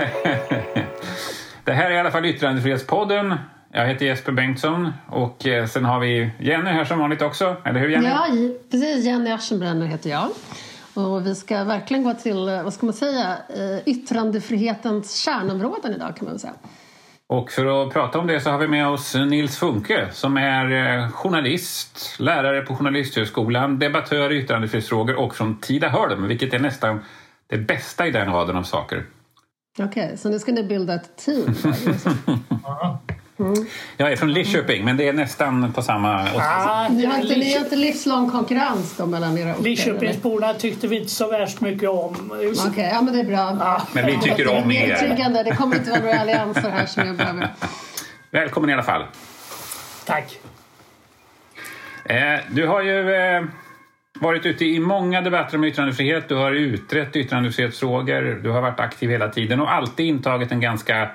det här är i alla fall Yttrandefrihetspodden. Jag heter Jesper Bengtsson och eh, sen har vi Jenny här som vanligt också. Eller hur Jenny? Ja, precis. Jenny Aschenbrenner heter jag. Och vi ska verkligen gå till, eh, vad ska man säga, eh, yttrandefrihetens kärnområden idag kan man säga. Och för att prata om det så har vi med oss Nils Funke som är journalist, lärare på Journalisthögskolan, debattör i yttrandefrihetsfrågor och från Tidaholm, vilket är nästan det bästa i den raden av saker. Okej, okay, så nu ska ni bilda ett team? Mm. Jag är från Lidköping, men det är nästan på samma... Ah, ni, har inte, ni har inte livslång konkurrens då mellan era orter? Lidköpingsborna tyckte vi inte så värst mycket om. Okej, okay, ja, men det är bra. Ja. Men vi tycker om er. Det kommer inte vara några allianser här som jag behöver. Välkommen i alla fall. Tack. Eh, du har ju eh, varit ute i många debatter om yttrandefrihet. Du har utrett yttrandefrihetsfrågor. Du har varit aktiv hela tiden och alltid intagit en ganska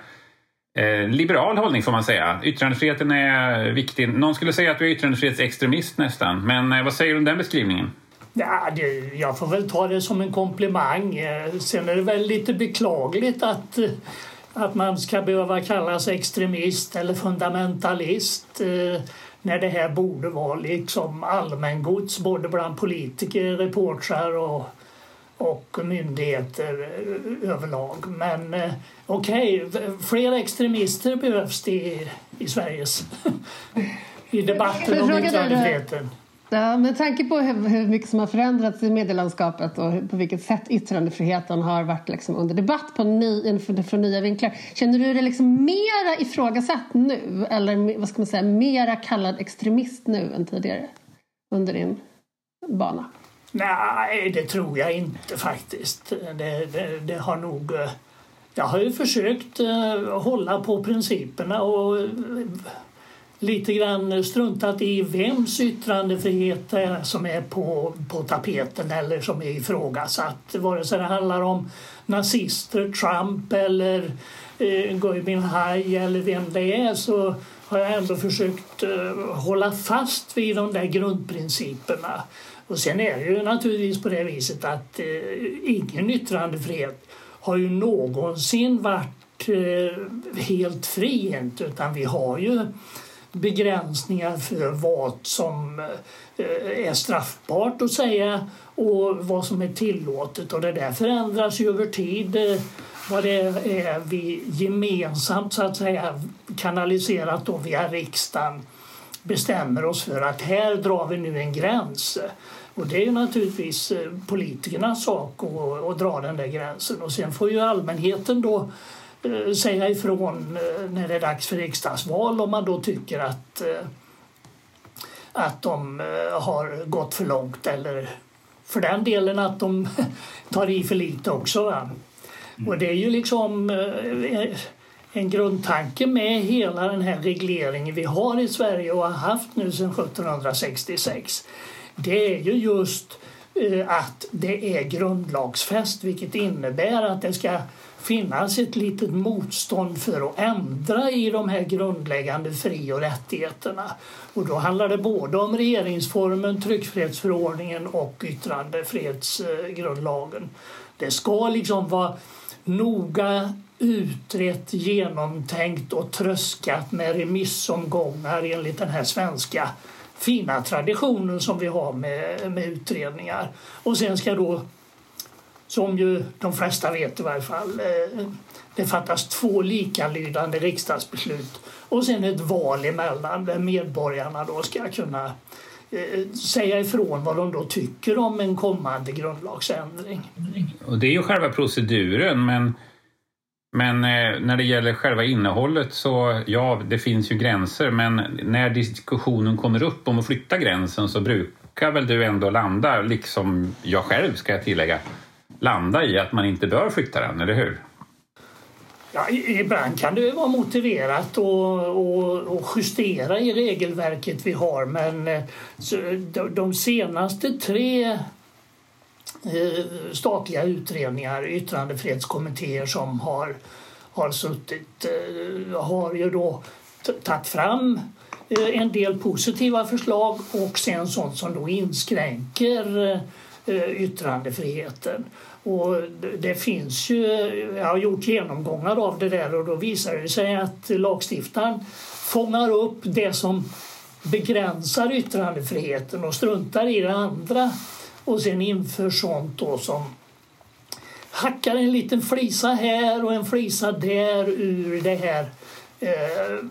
eh, liberal hållning får man säga. Yttrandefriheten är viktig. Någon skulle säga att du är yttrandefrihetsextremist nästan. Men eh, vad säger du om den beskrivningen? Ja, det, jag får väl ta det som en komplimang. Eh, sen är det väl lite beklagligt att, eh, att man ska behöva kallas extremist eller fundamentalist eh, när det här borde vara liksom allmängods både bland politiker, reportrar och och myndigheter eh, överlag. Men eh, okej, okay, fler extremister behövs det i, i Sveriges i debatten om yttrandefriheten. Ja, med tanke på hur, hur, mycket som har förändrats i medielandskapet och på vilket sätt yttrandefriheten har varit liksom under debatt på ny, från nya vinklar. Känner du dig liksom mera ifrågasatt nu eller vad ska man säga, mera kallad extremist nu än tidigare under din bana? Nej, det tror jag inte faktiskt. Det, det, det har nog... Eh, jag har ju försökt eh, hålla på principerna och lite grann struntat i vems yttrandefrihet som är på, på tapeten eller som är ifrågasatt. Vare sig det handlar om nazister, Trump eller eh, Gui Minhai eller vem det är så har jag ändå försökt eh, hålla fast vid de där grundprinciperna. Och sen är det ju naturligtvis på det viset att eh, ingen yttrandefrihet har ju någonsin varit eh, helt fri utan vi har ju begränsningar för vad som eh, är straffbart att säga och vad som är tillåtet och det där förändras ju över tid eh, vad det är vi gemensamt så att säga kanaliserat då via riksdagen bestämmer oss för att här drar vi nu en gräns. Och det är naturligtvis eh, politikernas sak att, att dra den där gränsen och sen får ju allmänheten då säga ifrån eh, när det är dags för riksdagsval om man då tycker att, att de har gått för långt eller för den delen att de tar i för lite också. Mm. Och det är ju liksom en grundtanke med hela den här regleringen vi har i Sverige och har haft nu sedan 1766 det är ju just eh, att det är grundlagsfäst vilket innebär att det ska finnas ett litet motstånd för att ändra i de här grundläggande fri och rättigheterna. Och då handlar det både om regeringsformen, tryckfrihetsförordningen och yttrandefrihetsgrundlagen. Det ska liksom vara noga utrett, genomtänkt och tröskat med remissomgångar enligt den här svenska fina traditionen som vi har med, med utredningar. Och sen ska då, som ju de flesta vet i varje fall, eh, det fattas två likalydande riksdagsbeslut och sen ett val emellan där medborgarna då ska kunna eh, säga ifrån vad de då tycker om en kommande grundlagsändring. Och det är ju själva proceduren men men eh, när det gäller själva innehållet så ja, det finns ju gränser men när diskussionen kommer upp om att flytta gränsen så brukar väl du ändå landa, liksom jag själv ska jag tillägga, landa i att man inte bör flytta den, eller hur? Ja, ibland kan det vara motiverat att justera i regelverket vi har men eh, de senaste tre eh, statliga utredningar, yttrandefrihetskommittéer som har, har suttit eh, har ju då tagit fram en del positiva förslag och sen sånt som då inskränker Eh, yttrandefriheten. Och det finns ju, jag har gjort genomgångar av det där och då visar det sig att lagstiftaren fångar upp det som begränsar yttrandefriheten och struntar i det andra och sen inför sånt då som hackar en liten flisa här och en flisa där ur det här eh,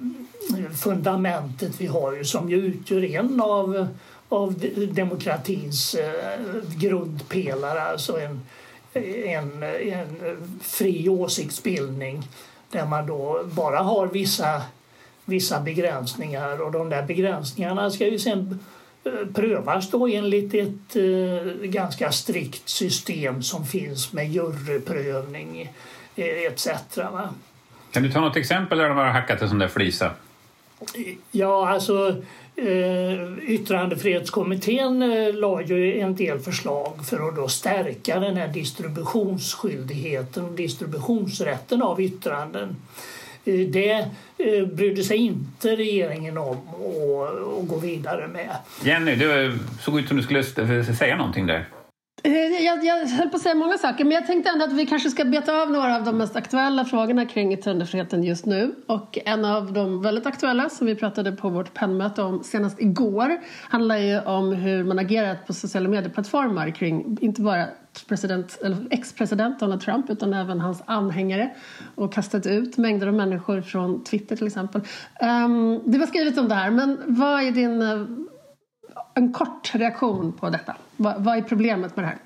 fundamentet vi har ju, som ju utgör en av, av demokratins eh, grundpelare, alltså en, en, en fri åsiktsbildning där man då bara har vissa, vissa begränsningar och de där begränsningarna ska ju sen eh, prövas då enligt ett eh, ganska strikt system som finns med juryprövning etc. Kan du ta något exempel där de har hackat en sån där flisa? Ja, alltså eh, yttrandefrihetskommittén eh, la ju en del förslag för att då stärka den här distributionsskyldigheten och distributionsrätten av yttranden. Eh, det eh, brydde sig inte regeringen om att, att gå vidare med. Jenny, det eh, såg ut som du skulle säga någonting där. Eh, jag, jag höll på att säga många saker, men jag tänkte ändå att vi kanske ska beta av några av de mest aktuella frågorna kring yttrandefriheten just nu. Och en av de väldigt aktuella som vi pratade på vårt pennmöte om senast igår handlar ju om hur man agerat på sociala medieplattformar kring inte bara president, eller ex-president Donald Trump utan även hans anhängare och kastat ut mängder av människor från Twitter till exempel. Um, det var skrivet om det här, men vad är din eh, en kort reaktion på detta? Vad, vad är problemet med det här?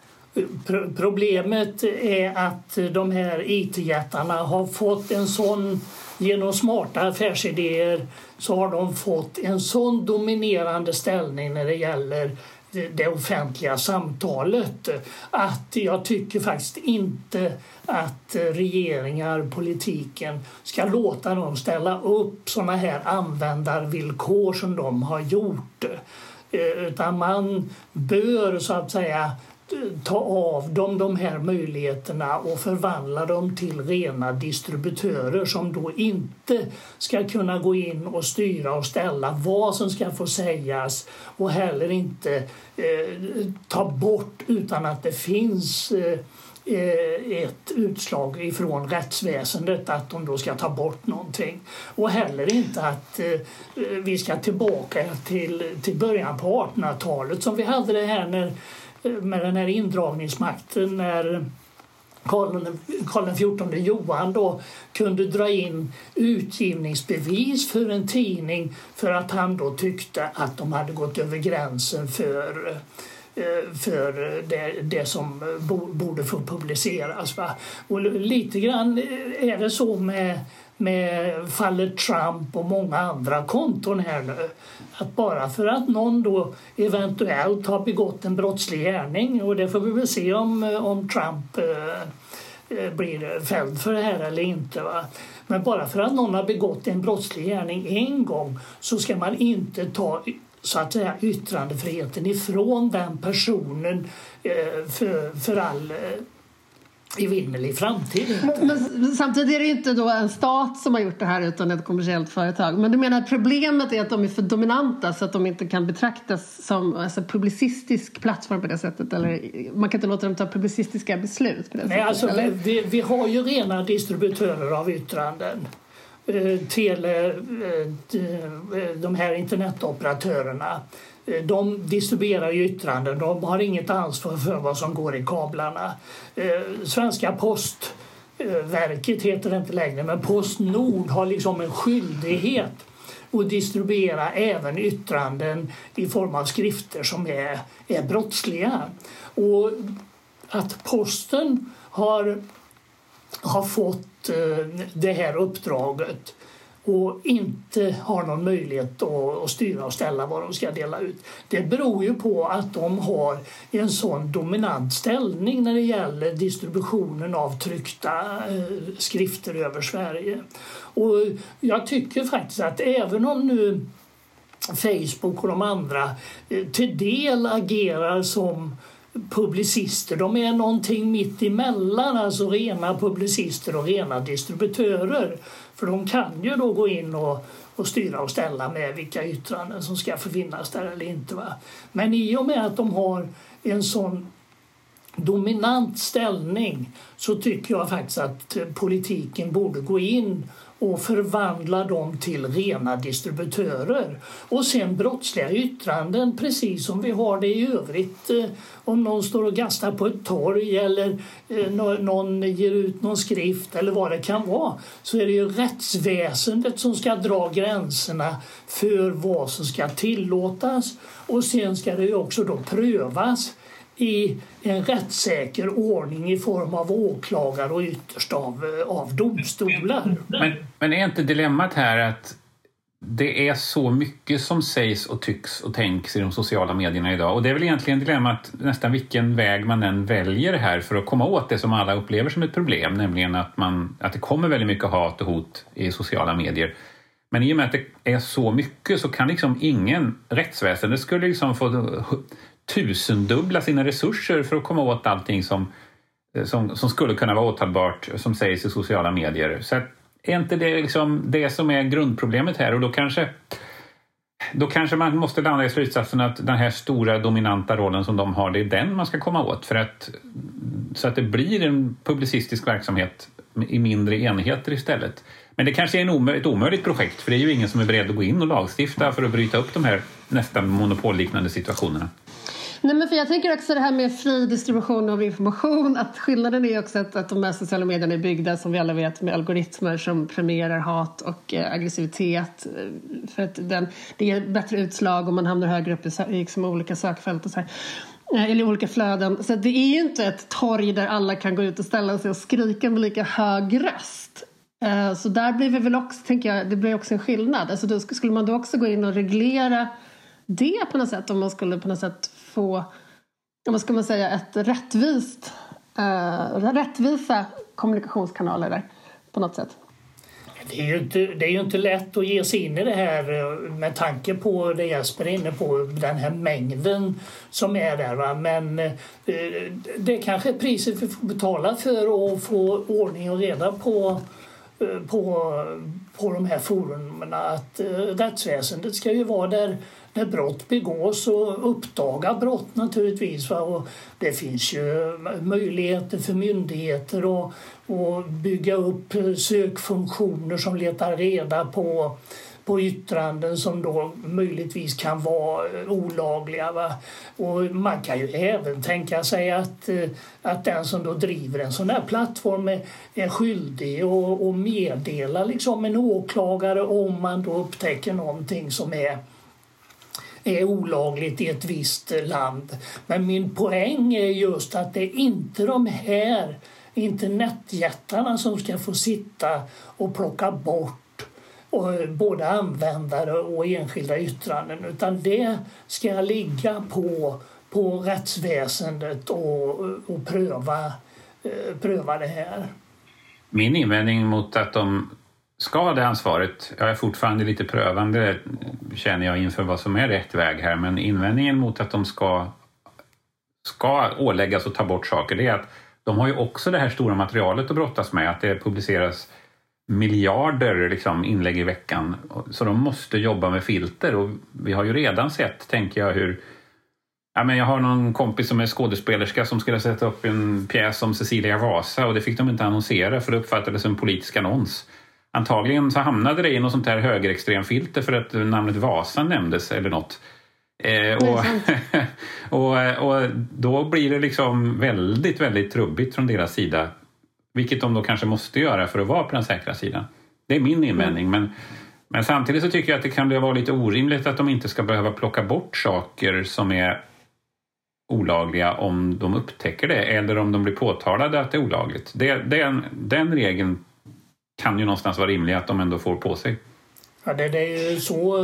Problemet är att de här IT-jättarna har fått en sån, genom smarta affärsidéer så har de fått en sån dominerande ställning när det gäller det offentliga samtalet att jag tycker faktiskt inte att regeringar, politiken ska låta dem ställa upp såna här användarvillkor som de har gjort. Eh, utan man bör så att säga ta av dem de här möjligheterna och förvandla dem till rena distributörer som då inte ska kunna gå in och styra och ställa vad som ska få sägas och heller inte eh, ta bort utan att det finns Eh, Eh, ett utslag ifrån rättsväsendet att de då ska ta bort någonting. Och heller inte att eh, eh, vi ska tillbaka till, till början på 1800-talet som vi hade det här när, med den här indragningsmakten när Karl XIV Johan då kunde dra in utgivningsbevis för en tidning för att han då tyckte att de hade gått över gränsen för Eh, för det, det som borde få publiceras. Va? Och lite grann eh, är det så med, med fallet Trump och många andra konton här nu. Att bara för att någon då eventuellt har begått en brottslig gärning och det får vi väl se om, om Trump eh, eh blir fälld för det här eller inte. Va? Men bara för att någon har begått en brottslig gärning en gång så ska man inte ta så att säga yttrandefriheten ifrån den personen eh, för, för all eh, evinnerlig framtid. Men, men, samtidigt är det inte då en stat som har gjort det här utan ett kommersiellt företag. Men du menar att problemet är att de är för dominanta så att de inte kan betraktas som alltså, publicistisk plattform på det sättet? Eller man kan inte låta dem ta publicistiska beslut på det Nej, sättet? Alltså, vi, vi har ju rena distributörer av yttranden. Eh, Tele, eh, eh, de här internetoperatörerna de distribuerar yttranden, de har inget ansvar för vad som går i kablarna. Svenska Postverket heter det inte längre, men Postnord har liksom en skyldighet att distribuera även yttranden i form av skrifter som är, är brottsliga. Och att posten har har fått Eh, det här uppdraget och inte har någon möjlighet att styra och ställa vad de ska dela ut. Det beror ju på att de har en sån dominant ställning när det gäller distributionen av tryckta eh, skrifter över Sverige. Och jag tycker faktiskt att även om nu Facebook och de andra eh, till del agerar som publicister. De är någonting mitt emellan, alltså rena publicister och rena distributörer. För de kan ju då gå in och, och styra och ställa med vilka yttranden som ska få finnas där eller inte. Va? Men i och med att de har en sån dominant ställning så tycker jag faktiskt att politiken borde gå in och förvandla dem till rena distributörer. Och sen brottsliga yttranden, precis som vi har det i övrigt. Eh, om någon står och gastar på ett torg eller eh, någon ger ut någon skrift eller vad det kan vara så är det ju rättsväsendet som ska dra gränserna för vad som ska tillåtas och sen ska det ju också då prövas i en rättssäker ordning i form av åklagare och ytterst av, eh, av domstolar. Men, men är inte dilemmat här att det är så mycket som sägs och tycks och tänks i de sociala medierna idag och det är väl egentligen dilemmat nästan vilken väg man än väljer här för att komma åt det som alla upplever som ett problem, nämligen att, man, att det kommer väldigt mycket hat och hot i sociala medier. Men i och med att det är så mycket så kan liksom ingen rättsväsende skulle liksom få tusendubbla sina resurser för att komma åt allting som, eh, som, som skulle kunna vara åtalbart som sägs i sociala medier. Så är inte det liksom det som är grundproblemet här och då kanske då kanske man måste landa i slutsatsen att den här stora dominanta rollen som de har, det är den man ska komma åt för att så att det blir en publicistisk verksamhet i mindre enheter istället. Men det kanske är en omö ett omöjligt projekt för det är ju ingen som är beredd att gå in och lagstifta för att bryta upp de här nästan monopolliknande situationerna. Nej, men för jag tänker också det här med fri distribution av information. Att skillnaden är också att, att de här sociala medierna är byggda som vi alla vet med algoritmer som premierar hat och eh, aggressivitet. Eh, för att den, det ger bättre utslag om man hamnar högre upp i, i liksom olika sökfält och så här eh, eller olika flöden. Så det är ju inte ett torg där alla kan gå ut och ställa sig och skrika med lika hög röst. Eh, så där blir det väl också, tänker jag, det blir också en skillnad. Alltså då skulle man då också gå in och reglera det på något sätt om man skulle på något sätt få, vad ska man säga, ett rättvist, eh, rättvisa kommunikationskanaler där på något sätt. Det är, ju inte, det är ju inte lätt att ge sig in i det här eh, med tanke på det Jesper är inne på, den här mängden som är där. Va? Men eh, det är kanske priset vi får betala för att få ordning och reda på, eh, på, på de här forumen. Att eh, rättsväsendet ska ju vara där när brott begås och uppdaga brott naturligtvis. Va? Och det finns ju möjligheter för myndigheter att, att bygga upp sökfunktioner som letar reda på på yttranden som då möjligtvis kan vara olagliga. Va? Och man kan ju även tänka sig att, att den som då driver en sån här plattform är, är skyldig att meddela liksom en åklagare om man då upptäcker någonting som är är olagligt i ett visst land. Men min poäng är just att det är inte de här internetjättarna som ska få sitta och plocka bort både användare och enskilda yttranden utan det ska ligga på, på rättsväsendet och, och pröva, eh, pröva det här. Min invändning mot att de ska det ansvaret. Jag är fortfarande lite prövande känner jag inför vad som är rätt väg här men invändningen mot att de ska, ska åläggas att ta bort saker det är att de har ju också det här stora materialet att brottas med, att det publiceras miljarder liksom, inlägg i veckan. Så de måste jobba med filter och vi har ju redan sett, tänker jag, hur Ja, men jag har någon kompis som är skådespelerska som skulle sätta upp en pjäs om Cecilia Vasa och det fick de inte annonsera för det uppfattades som en politisk annons. Antagligen så hamnade det i något sånt här högerextremfilter för att namnet Vasa nämndes eller något. Eh, och, och, och då blir det liksom väldigt, väldigt trubbigt från deras sida. Vilket de då kanske måste göra för att vara på den säkra sidan. Det är min invändning. Mm. Men, men samtidigt så tycker jag att det kan vara lite orimligt att de inte ska behöva plocka bort saker som är olagliga om de upptäcker det eller om de blir påtalade att det är olagligt. Det, den, den regeln kan ju någonstans vara rimlig att de ändå får på sig. Ja, det, det är ju så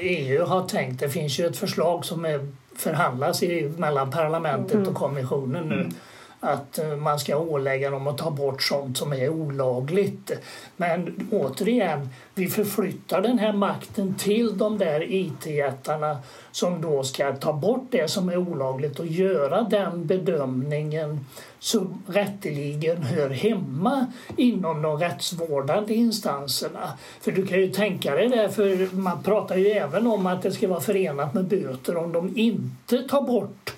EU har tänkt. Det finns ju ett förslag som är, förhandlas i, mellan parlamentet och mm. kommissionen nu. Att eh, man ska ålägga dem att ta bort sånt som är olagligt. Men återigen, vi förflyttar den här makten till de där IT-jättarna som då ska ta bort det som är olagligt och göra den bedömningen som rätteligen hör hemma inom de rättsvårdande instanserna. För du kan ju tänka dig det, för man pratar ju även om att det ska vara förenat med böter om de inte tar bort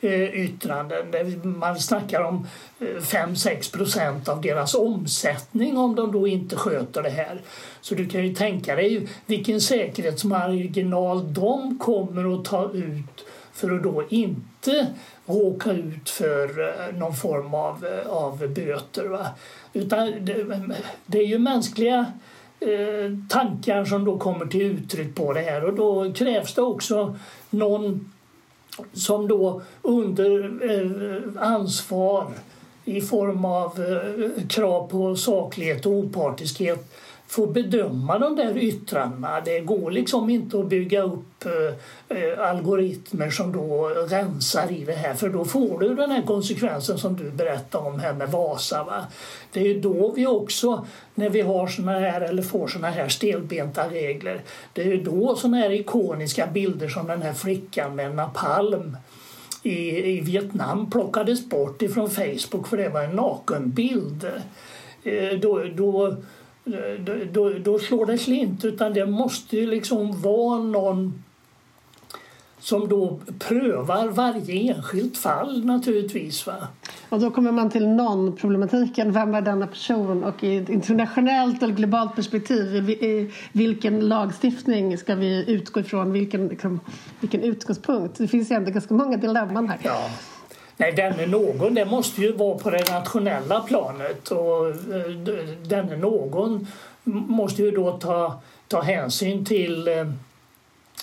Eh, yttranden. Man snackar om eh, 5-6 procent av deras omsättning om de då inte sköter det här. Så du kan ju tänka dig vilken säkerhetsmarginal de kommer att ta ut för att då inte råka ut för eh, någon form av, av böter. Va? Utan det, det är ju mänskliga eh, tankar som då kommer till uttryck på det här och då krävs det också någon som då under eh, ansvar i form av eh, krav på saklighet och opartiskhet få bedöma de där yttrandena. Det går liksom inte att bygga upp eh, algoritmer som då rensar i det här för då får du den här konsekvensen som du berättade om här med Vasa. Va? Det är ju då vi också, när vi har såna här eller får såna här stelbenta regler, det är ju då såna här ikoniska bilder som den här flickan med napalm i, i Vietnam plockades bort ifrån Facebook för det var en nakenbild. Eh, då, då då, då, slår det slint. Utan det måste ju liksom vara någon som då prövar varje enskilt fall naturligtvis. Va? Och då kommer man till någon-problematiken. Vem är denna person? Och i ett internationellt eller globalt perspektiv, vilken lagstiftning ska vi utgå ifrån? Vilken, liksom, vilken utgångspunkt? Det finns ju ändå ganska många dilemman här. Ja. Nej, denne någon, det måste ju vara på det nationella planet och eh, denne någon måste ju då ta, ta hänsyn till, eh,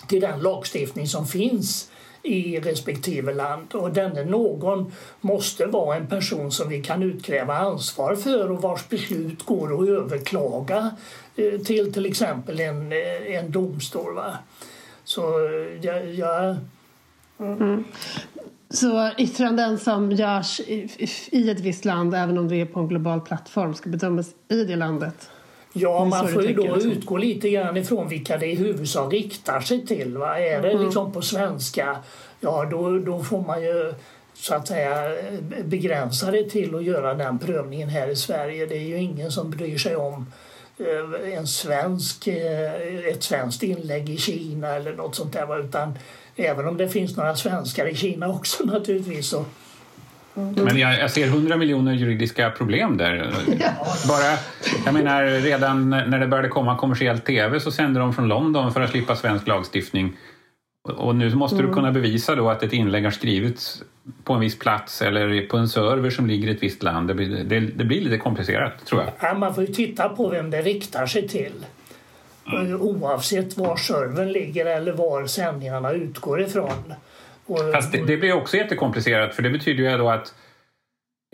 till den lagstiftning som finns i respektive land och denne någon måste vara en person som vi kan utkräva ansvar för och vars beslut går att överklaga eh, till till exempel en, en domstol. Va? Så jag, jag mm. Så yttranden som görs i ett visst land, även om det är på en global plattform, ska bedömas i det landet? Ja, man får ju då liksom. utgå lite grann ifrån vilka det i huvudsak riktar sig till. Va? Är det mm. liksom på svenska, ja då, då får man ju så att säga begränsa det till att göra den prövningen här i Sverige. Det är ju ingen som bryr sig om eh, en svensk, eh, ett svenskt inlägg i Kina eller något sånt där. Utan Även om det finns några svenskar i Kina också naturligtvis. Så. Men jag, jag, ser hundra miljoner juridiska problem där. Bara, jag menar, redan när det började komma kommersiell tv så sände de från London för att slippa svensk lagstiftning. Och nu måste mm. du kunna bevisa då att ett inlägg har skrivits på en viss plats eller på en server som ligger i ett visst land. Det blir, det, det blir lite komplicerat, tror jag. Ja, man får ju titta på vem det riktar sig till. Mm. Oavsett var servern ligger eller var sändningarna utgår ifrån. Fast det, det blir också jättekomplicerat för det betyder ju då att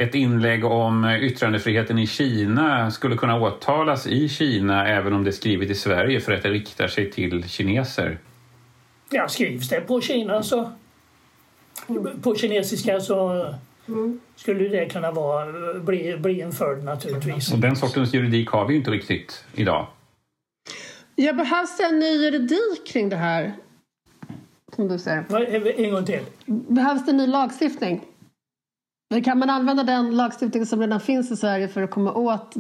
ett inlägg om yttrandefriheten i Kina skulle kunna åtalas i Kina även om det är skrivet i Sverige för att det riktar sig till kineser. Ja, skrivs det på Kina så på kinesiska så mm. skulle det kunna vara, bli, bli en följd naturligtvis. Och den sortens juridik har vi inte riktigt idag. Ja, behövs en ny juridik kring det här? Som du säger. En gång till. Behövs det en ny lagstiftning? Kan man använda den lagstiftning som redan finns i Sverige för att komma åt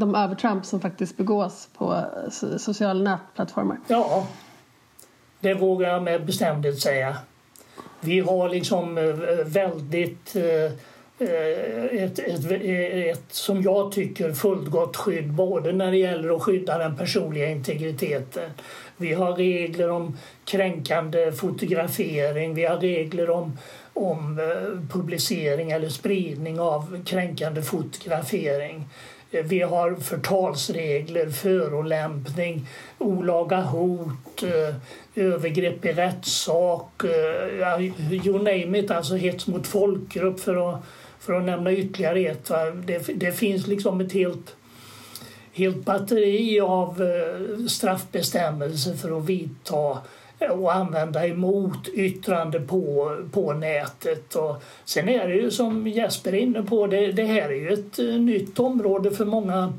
de övertramp som faktiskt begås på sociala nätplattformar? Ja, det vågar jag med bestämdhet säga. Vi har liksom eh, väldigt eh, Eh, Eh, ett, ett, eh, ett, som jag tycker, fullgott skydd både när det gäller att skydda den personliga integriteten. Vi har regler om kränkande fotografering, vi har regler om, om eh, publicering eller spridning av kränkande fotografering. Vi har förtalsregler, förolämpning, olaga hot, övergrepp i rättssak, you name it, alltså hets mot folkgrupp för att för att nämna ytterligare ett. Det, det, finns liksom ett helt, helt batteri av eh, straffbestämmelser för att vidta och använda emot yttrande på, på nätet. Och sen är det ju som Jesper är inne på, det, det här är ju ett eh, nytt område för många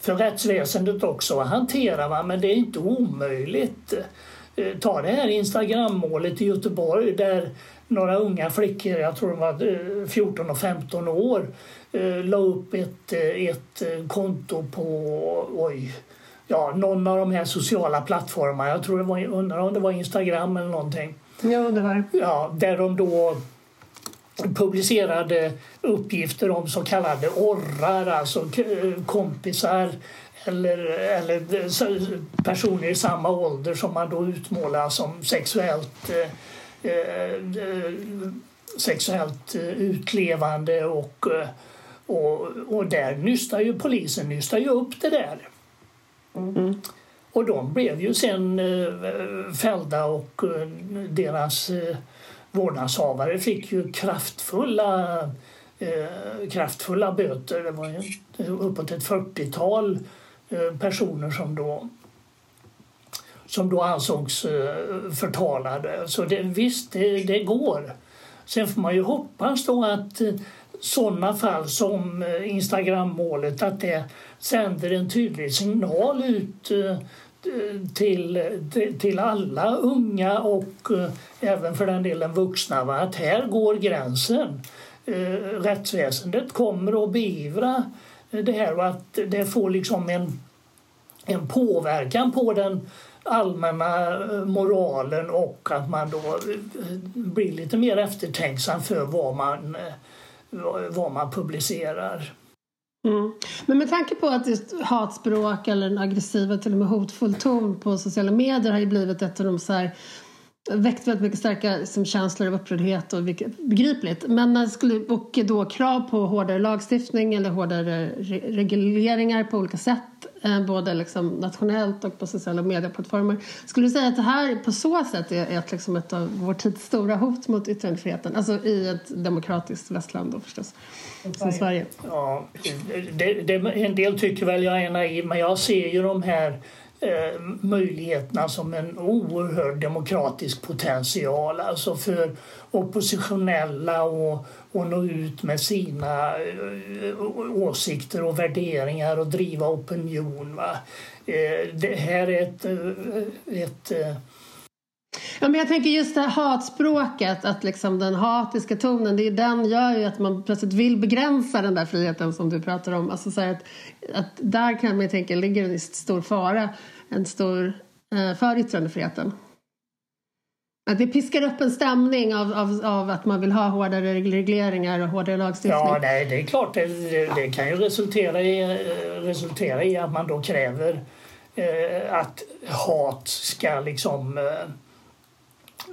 för rättsväsendet också att hantera, va? men det är inte omöjligt. Eh, ta det här Instagram-målet i Göteborg där några unga flickor, jag tror de var 14 eh, och 15 år, eh, la upp ett, ett konto på, oj, ja, någon av de här sociala plattformarna. Jag tror det var, undrar om det var Instagram eller någonting. Ja, det var Ja, där de då publicerade uppgifter om så kallade orrar, alltså kompisar eller, eller personer i samma ålder som man då utmålar som sexuellt eh, eh, sexuellt eh, utlevande och, och, och där nystar ju polisen nystar ju upp det där. Och de blev ju sen fällda och deras vårdnadshavare fick ju kraftfulla, kraftfulla böter. Det var uppåt ett 40-tal eh, Eh, personer som då som då ansågs eh, förtalade. Så det, visst, det, det går. Sen får man ju hoppas då att eh, sådana fall som Instagrammålet Instagram-målet att det sänder en tydlig signal ut till, till- alla unga och även för den delen vuxna va? att här går gränsen. Rättsväsendet kommer att beivra det här och att det får liksom en, en påverkan på den allmänna eh, moralen och att man då eh, blir lite mer eftertänksam för vad man, eh, vad man publicerar. Mm. Men med tanke på att just hatspråk eller en aggressiv och till och med hotfull ton på sociala medier har ju blivit ett av de så här väckt väldigt mycket starka som känslor av upprördhet och vilket, begripligt. Men när skulle, och då krav på hårdare lagstiftning eller hårdare re, regleringar på olika sätt eh, både liksom nationellt och på sociala medieplattformar. Skulle du säga att det här på så sätt är, är ett, liksom ett av vår tids stora hot mot yttrandefriheten? Alltså i ett demokratiskt västland då förstås, som Sverige. Ja, det, det, en del tycker väl jag är naiv, men jag ser ju de här eh, möjligheterna som en oerhörd demokratisk potential. Alltså för oppositionella och, och nå ut med sina eh, åsikter och värderingar och driva opinion. Va? Eh, det här är ett, eh, ett Ja, men jag tänker just det här hatspråket, att liksom den hatiska tonen, det är den gör ju att man plötsligt vill begränsa den där friheten som du pratar om. Alltså så att, att där kan man ju tänka ligger en stor fara, en stor eh, för yttrandefriheten. Att det piskar upp en stämning av, av, av att man vill ha hårdare regleringar och hårdare lagstiftning. Ja, nej, det är klart. Det, det, det kan ju resultera i, resultera i att man då kräver eh, att hat ska liksom eh,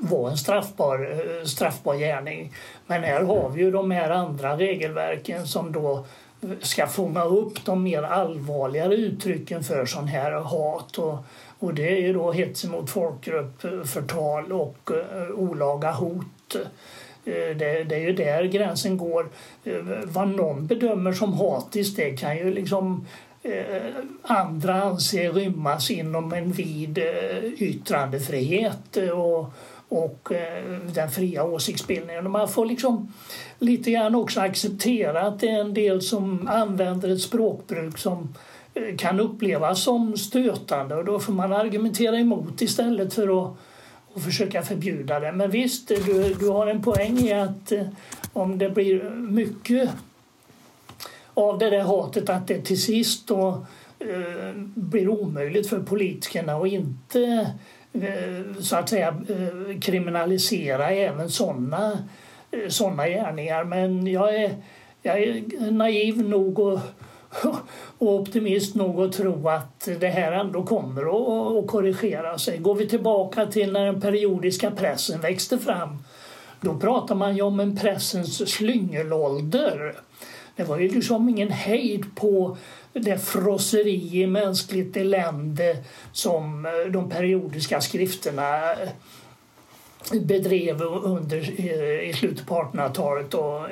vara en straffbar, eh, straffbar gärning. Men här har vi ju de här andra regelverken som då ska fånga upp de mer allvarligare uttrycken för sån här hat. Och, och det är ju då hets mot folkgrupp, förtal och eh, olaga hot. Eh, det, det är ju där gränsen går. Vad någon bedömer som hatiskt det kan ju liksom andra anser rymmas inom en vid yttrandefrihet och, och eh, den fria åsiktsbildningen. Man får liksom lite grann också acceptera att det är en del som använder ett språkbruk som eh, kan upplevas som stötande och då får man argumentera emot istället för att och försöka förbjuda det. Men visst, du, du har en poäng i att eh, om det blir mycket av det där hatet att det till sist då, eh, blir omöjligt för politikerna att inte eh, Eh, så att säga eh, kriminalisera även sådana eh, såna gärningar. Men jag är, jag är naiv nog och, och optimist nog att tro att det här ändå kommer att, att korrigera sig. Går vi tillbaka till när den periodiska pressen växte fram då pratar man ju om en pressens slyngelålder. Det var ju liksom ingen hejd på det frosseri i mänskligt elände som eh, de periodiska skrifterna eh, bedrev under, eh, i slutet på 1800-talet och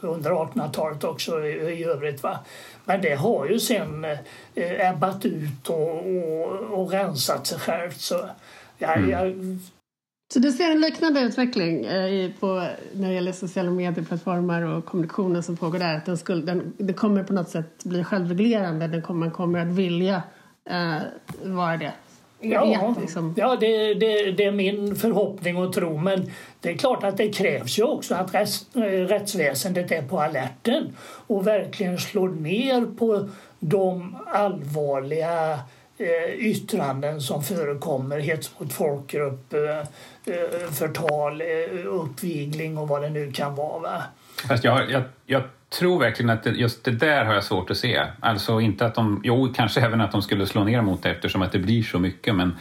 under 1800-talet också i, övrigt. Va? Men det har ju sen ebbat ut och, och, och rensat sig självt. Så jag, jag, mm. Så du ser en liknande utveckling eh, på, när det gäller sociala medieplattformar och kommunikationen som pågår där? Att den, skulle, den, det kommer på något sätt bli självreglerande, den kommer, man kommer att vilja eh, vara det? Ja, Vet, liksom. ja det, det, det är min förhoppning och tro. Men det är klart att det krävs ju också att rätts, eh, rättsväsendet är på alerten och verkligen slår ner på de allvarliga Eh, yttranden som förekommer, hets mot folkgrupp, eh, eh, förtal, uppvigling och vad det nu kan vara. Va? Fast jag, jag, jag tror verkligen att det, just det där har jag svårt att se. Alltså inte att de, jo kanske även att de skulle slå ner mot det eftersom att det blir så mycket men,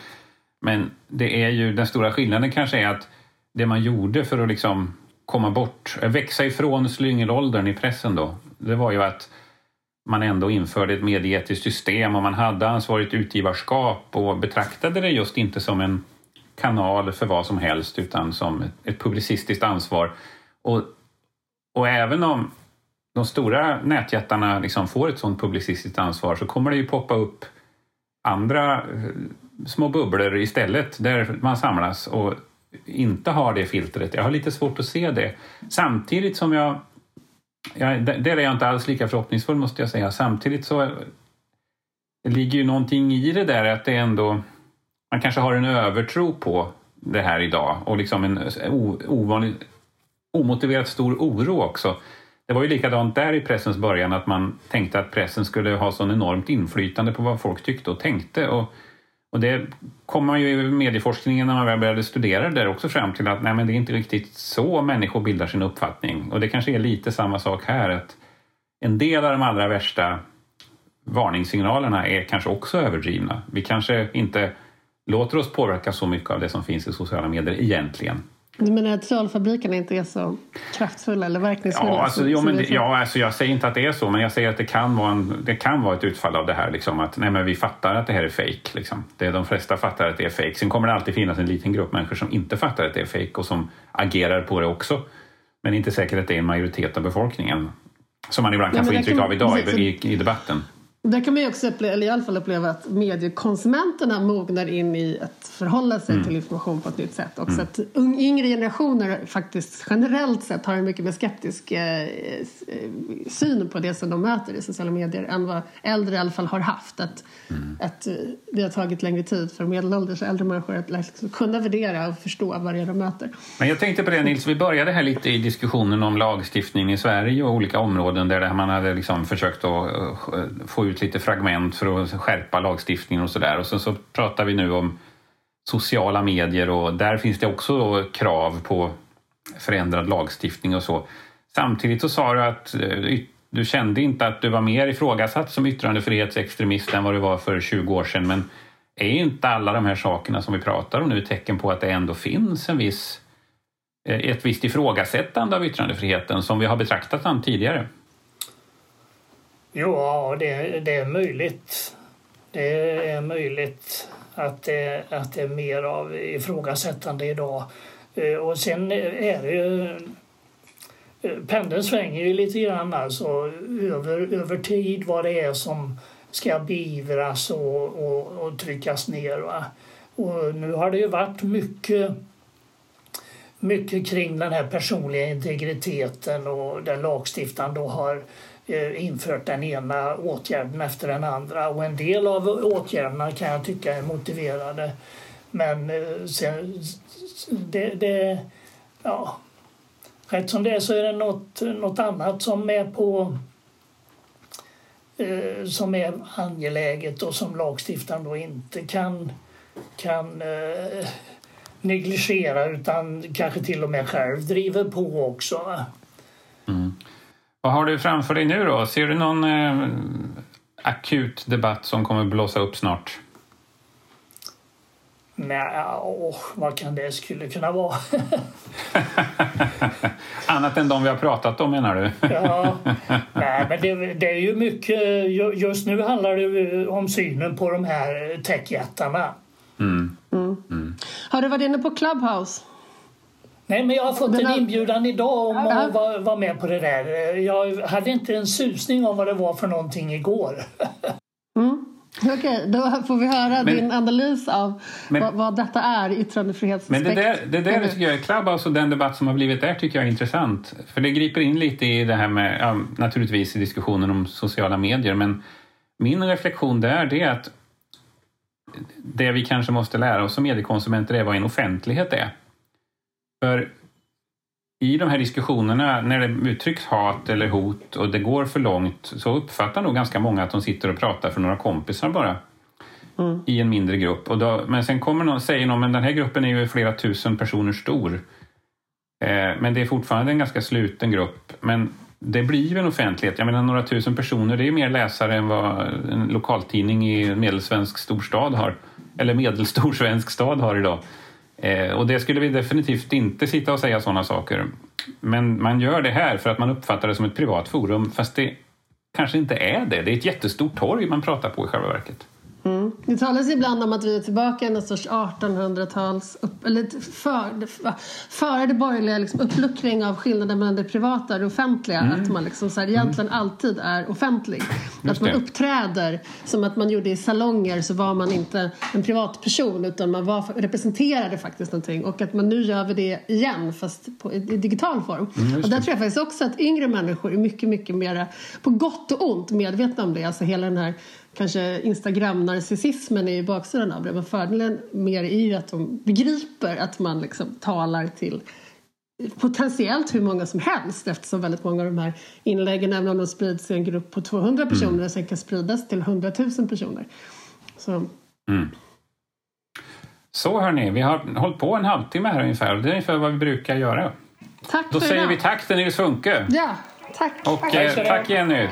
men det är ju, den stora skillnaden kanske är att det man gjorde för att liksom komma bort, växa ifrån slyngelåldern i pressen då, det var ju att man ändå införde ett medieetiskt system och man hade ansvarigt utgivarskap och betraktade det just inte som en kanal för vad som helst utan som ett publicistiskt ansvar. Och, och även om de stora nätjättarna liksom får ett sådant publicistiskt ansvar så kommer det ju poppa upp andra eh, små bubblor istället där man samlas och inte har det filtret. Jag har lite svårt att se det. Samtidigt som jag Ja, där är jag inte alls lika förhoppningsfull måste jag säga. Samtidigt så det ligger ju någonting i det där att det ändå... Man kanske har en övertro på det här idag och liksom en ovanlig, omotiverat stor oro också. Det var ju likadant där i pressens början att man tänkte att pressen skulle ha sån enormt inflytande på vad folk tyckte och tänkte. Och och det kom man ju i medieforskningen när man väl började studera det där också fram till att nej, men det är inte riktigt så människor bildar sin uppfattning. Och det kanske är lite samma sak här att en del av de allra värsta varningssignalerna är kanske också överdrivna. Vi kanske inte låter oss påverka så mycket av det som finns i sociala medier egentligen. Du menar att trollfabrikerna inte är så kraftfulla eller verkningsfulla? Ja, alltså, jo, men det, ja alltså, jag säger inte att det är så, men jag säger att det kan vara, en, det kan vara ett utfall av det här. Liksom, att nej, men vi fattar att det här är fejk. Liksom. de flesta fattar att det är fejk. Sen kommer det alltid finnas en liten grupp människor som inte fattar att det är fejk och som agerar på det också. Men inte säkert att det är en majoritet av befolkningen. Som man ibland kan nej, få intryck kan, av idag i, i, i debatten. Där kan man ju också uppleva, eller i alla fall uppleva att mediekonsumenterna mognar in i att förhålla sig mm. till information på ett nytt sätt. Också mm. att yngre generationer faktiskt generellt sett har en mycket mer skeptisk eh, syn på det som de möter i sociala medier än vad äldre i alla fall har haft. Att, mm. att det har tagit längre tid för medelålders och äldre människor att liksom kunna värdera och förstå vad det är de möter. Men jag tänkte på det Nils, vi började här lite i diskussionen om lagstiftning i Sverige och olika områden där man hade liksom försökt att eh, få ut ut lite fragment för att skärpa lagstiftningen och sådär. Och sen så pratar vi nu om sociala medier och där finns det också krav på förändrad lagstiftning och så. Samtidigt så sa du att eh, du kände inte att du var mer ifrågasatt som yttrandefrihetsextremist än vad du var för 20 år sedan. Men är inte alla de här sakerna som vi pratar om nu tecken på att det ändå finns en viss, eh, ett visst ifrågasättande av yttrandefriheten som vi har betraktat den tidigare? Ja, det, det är möjligt. Det är möjligt att det, att det är mer av ifrågasättande idag. Eh, och sen är det ju... Eh, pendeln svänger ju lite grann alltså över, över tid vad det är som ska beivras och, och, och tryckas ner. Va? Och nu har det ju varit mycket mycket kring den här personliga integriteten och den lagstiftaren då har Eh, Eh, infört den ena åtgärden efter den andra och en del av åtgärderna kan jag tycka är motiverade. Men eh, sen, det, det, ja, rätt som det är så är det något, något annat som är på eh, som är angeläget och som lagstiftaren då inte kan, kan eh, negligera utan kanske till och med själv driver på också. Vad har du framför dig nu då? Ser du någon eh, akut debatt som kommer blåsa upp snart? Nej, åh, vad kan det skulle kunna vara? Annat än de vi har pratat om menar du? ja, nej, men det, det, är ju mycket, just nu handlar det om synen på de här techjättarna. Mm. Mm. Mm. Har du varit inne på Clubhouse? Nej, men jag har fått men, en inbjudan idag om att vara var med på det där. Jag hade inte en susning om vad det var för någonting igår. mm. Okej, okay, då får vi höra men, din analys av men, vad, vad, detta är, yttrandefrihetsaspekt. Men det där, det där tycker jag, Clubhouse och den debatt som har blivit där tycker jag är intressant. För det griper in lite i det här med, ja, naturligtvis i diskussionen om sociala medier, men min reflektion där det är att det vi kanske måste lära oss som mediekonsumenter är vad en offentlighet är. För i de här diskussionerna, när det uttrycks hat eller hot och det går för långt, så uppfattar nog ganska många att de sitter och pratar för några kompisar bara. mm. i en mindre grupp. Och då, men sen kommer någon, säger någon men den här gruppen är ju flera tusen personer stor. Eh, men det är fortfarande en ganska sluten grupp. Men det blir ju en offentlighet. Jag menar några tusen personer, det är mer läsare än vad en lokaltidning i en medelsvensk storstad har. Eller medelstor svensk stad har idag. Eh, och det skulle vi definitivt inte sitta och säga sådana saker. Men man gör det här för att man uppfattar det som ett privat forum fast det kanske inte är det. Det är ett jättestort torg man pratar på i själva verket. Det talas ibland om att vi är tillbaka i någon sorts 1800-tals... Eller för, före det borgerliga liksom, uppluckring av skillnaden mellan det privata och det offentliga. Mm. Att man liksom, så här, egentligen mm. alltid är offentlig. Just att man det. uppträder som att man gjorde i salonger så var man inte en privatperson utan man var, representerade faktiskt någonting. Och att man nu gör vi det igen fast på, i, i digital form. Mm, och där tror jag faktiskt också att yngre människor är mycket, mycket mer på gott och ont medvetna om det. Alltså hela den här kanske Instagram-narcissismen är ju baksidan av det. Men fördelen mer är ju att de begriper att man liksom talar till potentiellt hur många som helst eftersom väldigt många av de här inläggen, även om de sprids i en grupp på 200 personer, mm. sen kan spridas till 100 000 personer. Så. Mm. Så hörni, vi har hållit på en halvtimme här ungefär. Det är ungefär vad vi brukar göra. Tack Då säger idag. vi tack till Nils Funke. Ja, tack. Och tack, eh, tack Jenny.